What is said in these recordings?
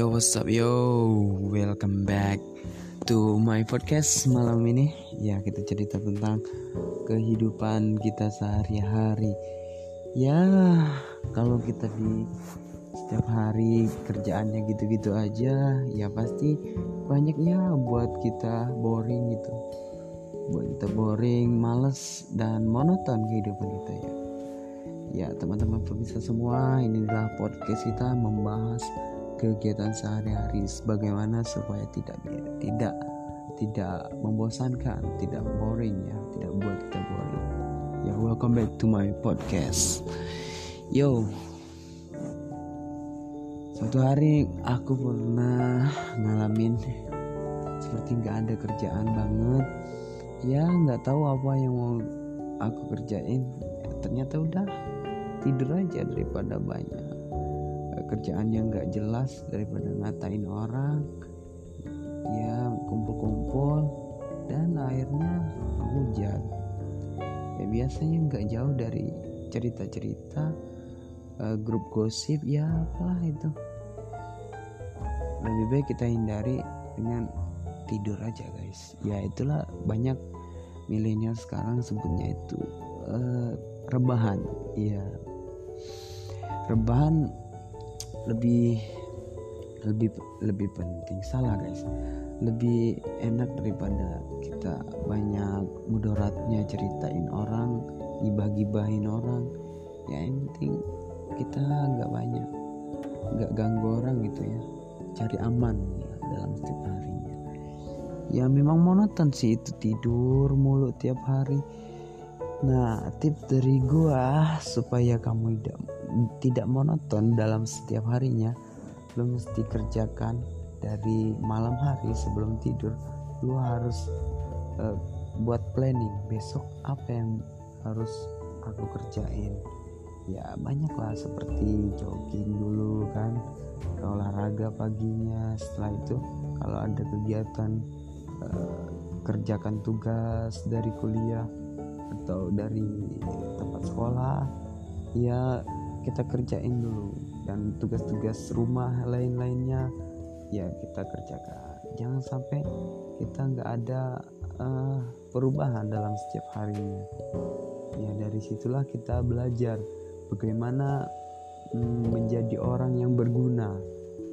Yo, what's up, yo? Welcome back to my podcast malam ini. Ya, kita cerita tentang kehidupan kita sehari-hari. Ya, kalau kita di setiap hari kerjaannya gitu-gitu aja, ya pasti banyaknya buat kita boring gitu. Buat kita boring, males, dan monoton kehidupan kita ya. Ya, teman-teman pemirsa semua, inilah podcast kita membahas kegiatan sehari-hari bagaimana supaya tidak tidak tidak membosankan, tidak boring ya, tidak buat kita boring. Ya, welcome back to my podcast. Yo. Suatu hari aku pernah ngalamin seperti nggak ada kerjaan banget. Ya, nggak tahu apa yang mau aku kerjain. Ya, ternyata udah tidur aja daripada banyak kerjaan yang nggak jelas daripada ngatain orang. Ya kumpul-kumpul dan akhirnya hujan. Ya biasanya nggak jauh dari cerita-cerita uh, grup gosip ya apalah itu. Lebih baik kita hindari dengan tidur aja guys. Ya itulah banyak milenial sekarang sebutnya itu uh, rebahan. Ya rebahan lebih lebih lebih penting. Salah guys. Lebih enak daripada kita banyak mudaratnya ceritain orang gibah-gibahin orang. Ya yang penting kita nggak banyak nggak ganggu orang gitu ya. Cari aman ya dalam setiap harinya. Ya memang monoton sih itu tidur mulu tiap hari nah tips dari gua supaya kamu tidak tidak monoton dalam setiap harinya lo mesti kerjakan dari malam hari sebelum tidur. Lo harus uh, buat planning besok apa yang harus aku kerjain. Ya banyak lah seperti jogging dulu kan olahraga paginya. Setelah itu kalau ada kegiatan uh, kerjakan tugas dari kuliah atau dari tempat sekolah ya kita kerjain dulu. Dan tugas-tugas rumah lain-lainnya ya kita kerjakan. Jangan sampai kita nggak ada uh, perubahan dalam setiap harinya. Ya dari situlah kita belajar bagaimana mm, menjadi orang yang berguna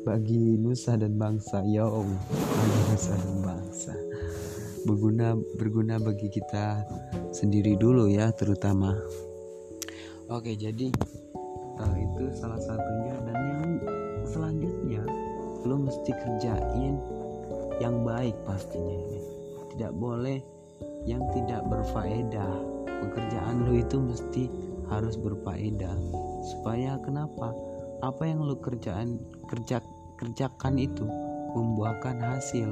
bagi nusa dan bangsa. Ya Allah bagi nusa dan bangsa berguna berguna bagi kita sendiri dulu ya terutama. Oke jadi uh, itu salah satunya dan yang selanjutnya lo mesti kerjain yang baik pastinya tidak boleh yang tidak berfaedah. Pekerjaan lo itu mesti harus berfaedah. Supaya kenapa? Apa yang lo kerjaan kerja kerjakan itu membuahkan hasil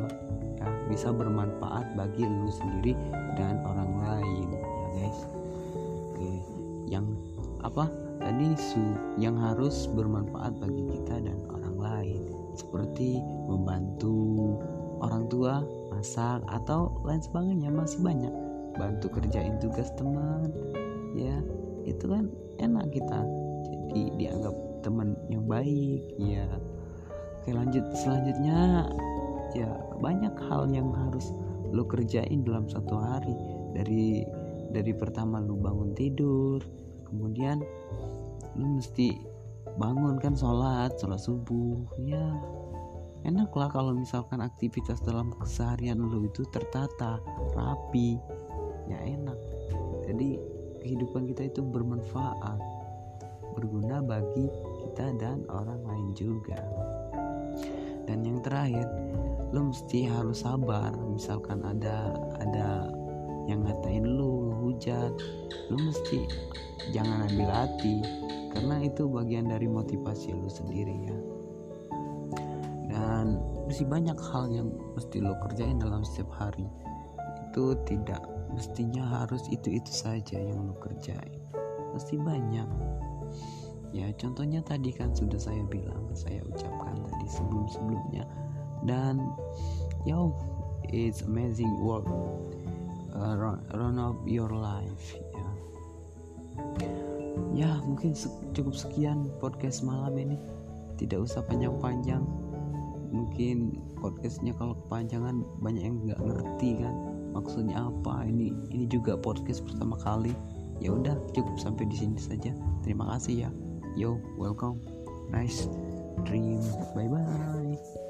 ya bisa bermanfaat bagi lo sendiri dan orang lain ya guys. Oke yang apa tadi su yang harus bermanfaat bagi kita dan orang lain seperti membantu orang tua masak atau lain sebagainya masih banyak. Bantu kerjain tugas teman ya itu kan enak kita jadi dianggap teman yang baik ya oke lanjut. Selanjutnya ya banyak hal yang harus lo kerjain dalam satu hari. Dari dari pertama lu bangun tidur kemudian lu mesti bangun kan sholat sholat subuh. Ya enak lah kalau misalkan aktivitas dalam keseharian lu itu tertata rapi. Ya enak. Jadi kehidupan kita itu bermanfaat berguna bagi kita dan orang lain juga dan yang terakhir lu mesti harus sabar. Misalkan ada ada yang ngatain lu hujan lu mesti jangan ambil hati. Karena itu bagian dari motivasi lu sendiri ya. Dan masih banyak hal yang mesti lo kerjain dalam setiap hari. Itu tidak mestinya harus itu-itu saja yang lo kerjain. Pasti banyak ya contohnya tadi kan sudah saya bilang saya ucapkan tadi sebelum-sebelumnya. Dan yo it's amazing work uh, run, run of your life ya. Ya mungkin cukup sekian podcast malam ini. Tidak usah panjang-panjang. Mungkin podcastnya kalau kepanjangan banyak yang nggak ngerti kan maksudnya apa? Ini ini juga podcast pertama kali. Ya udah cukup sampai di sini saja. Terima kasih ya yo welcome. Nice dream. Bye bye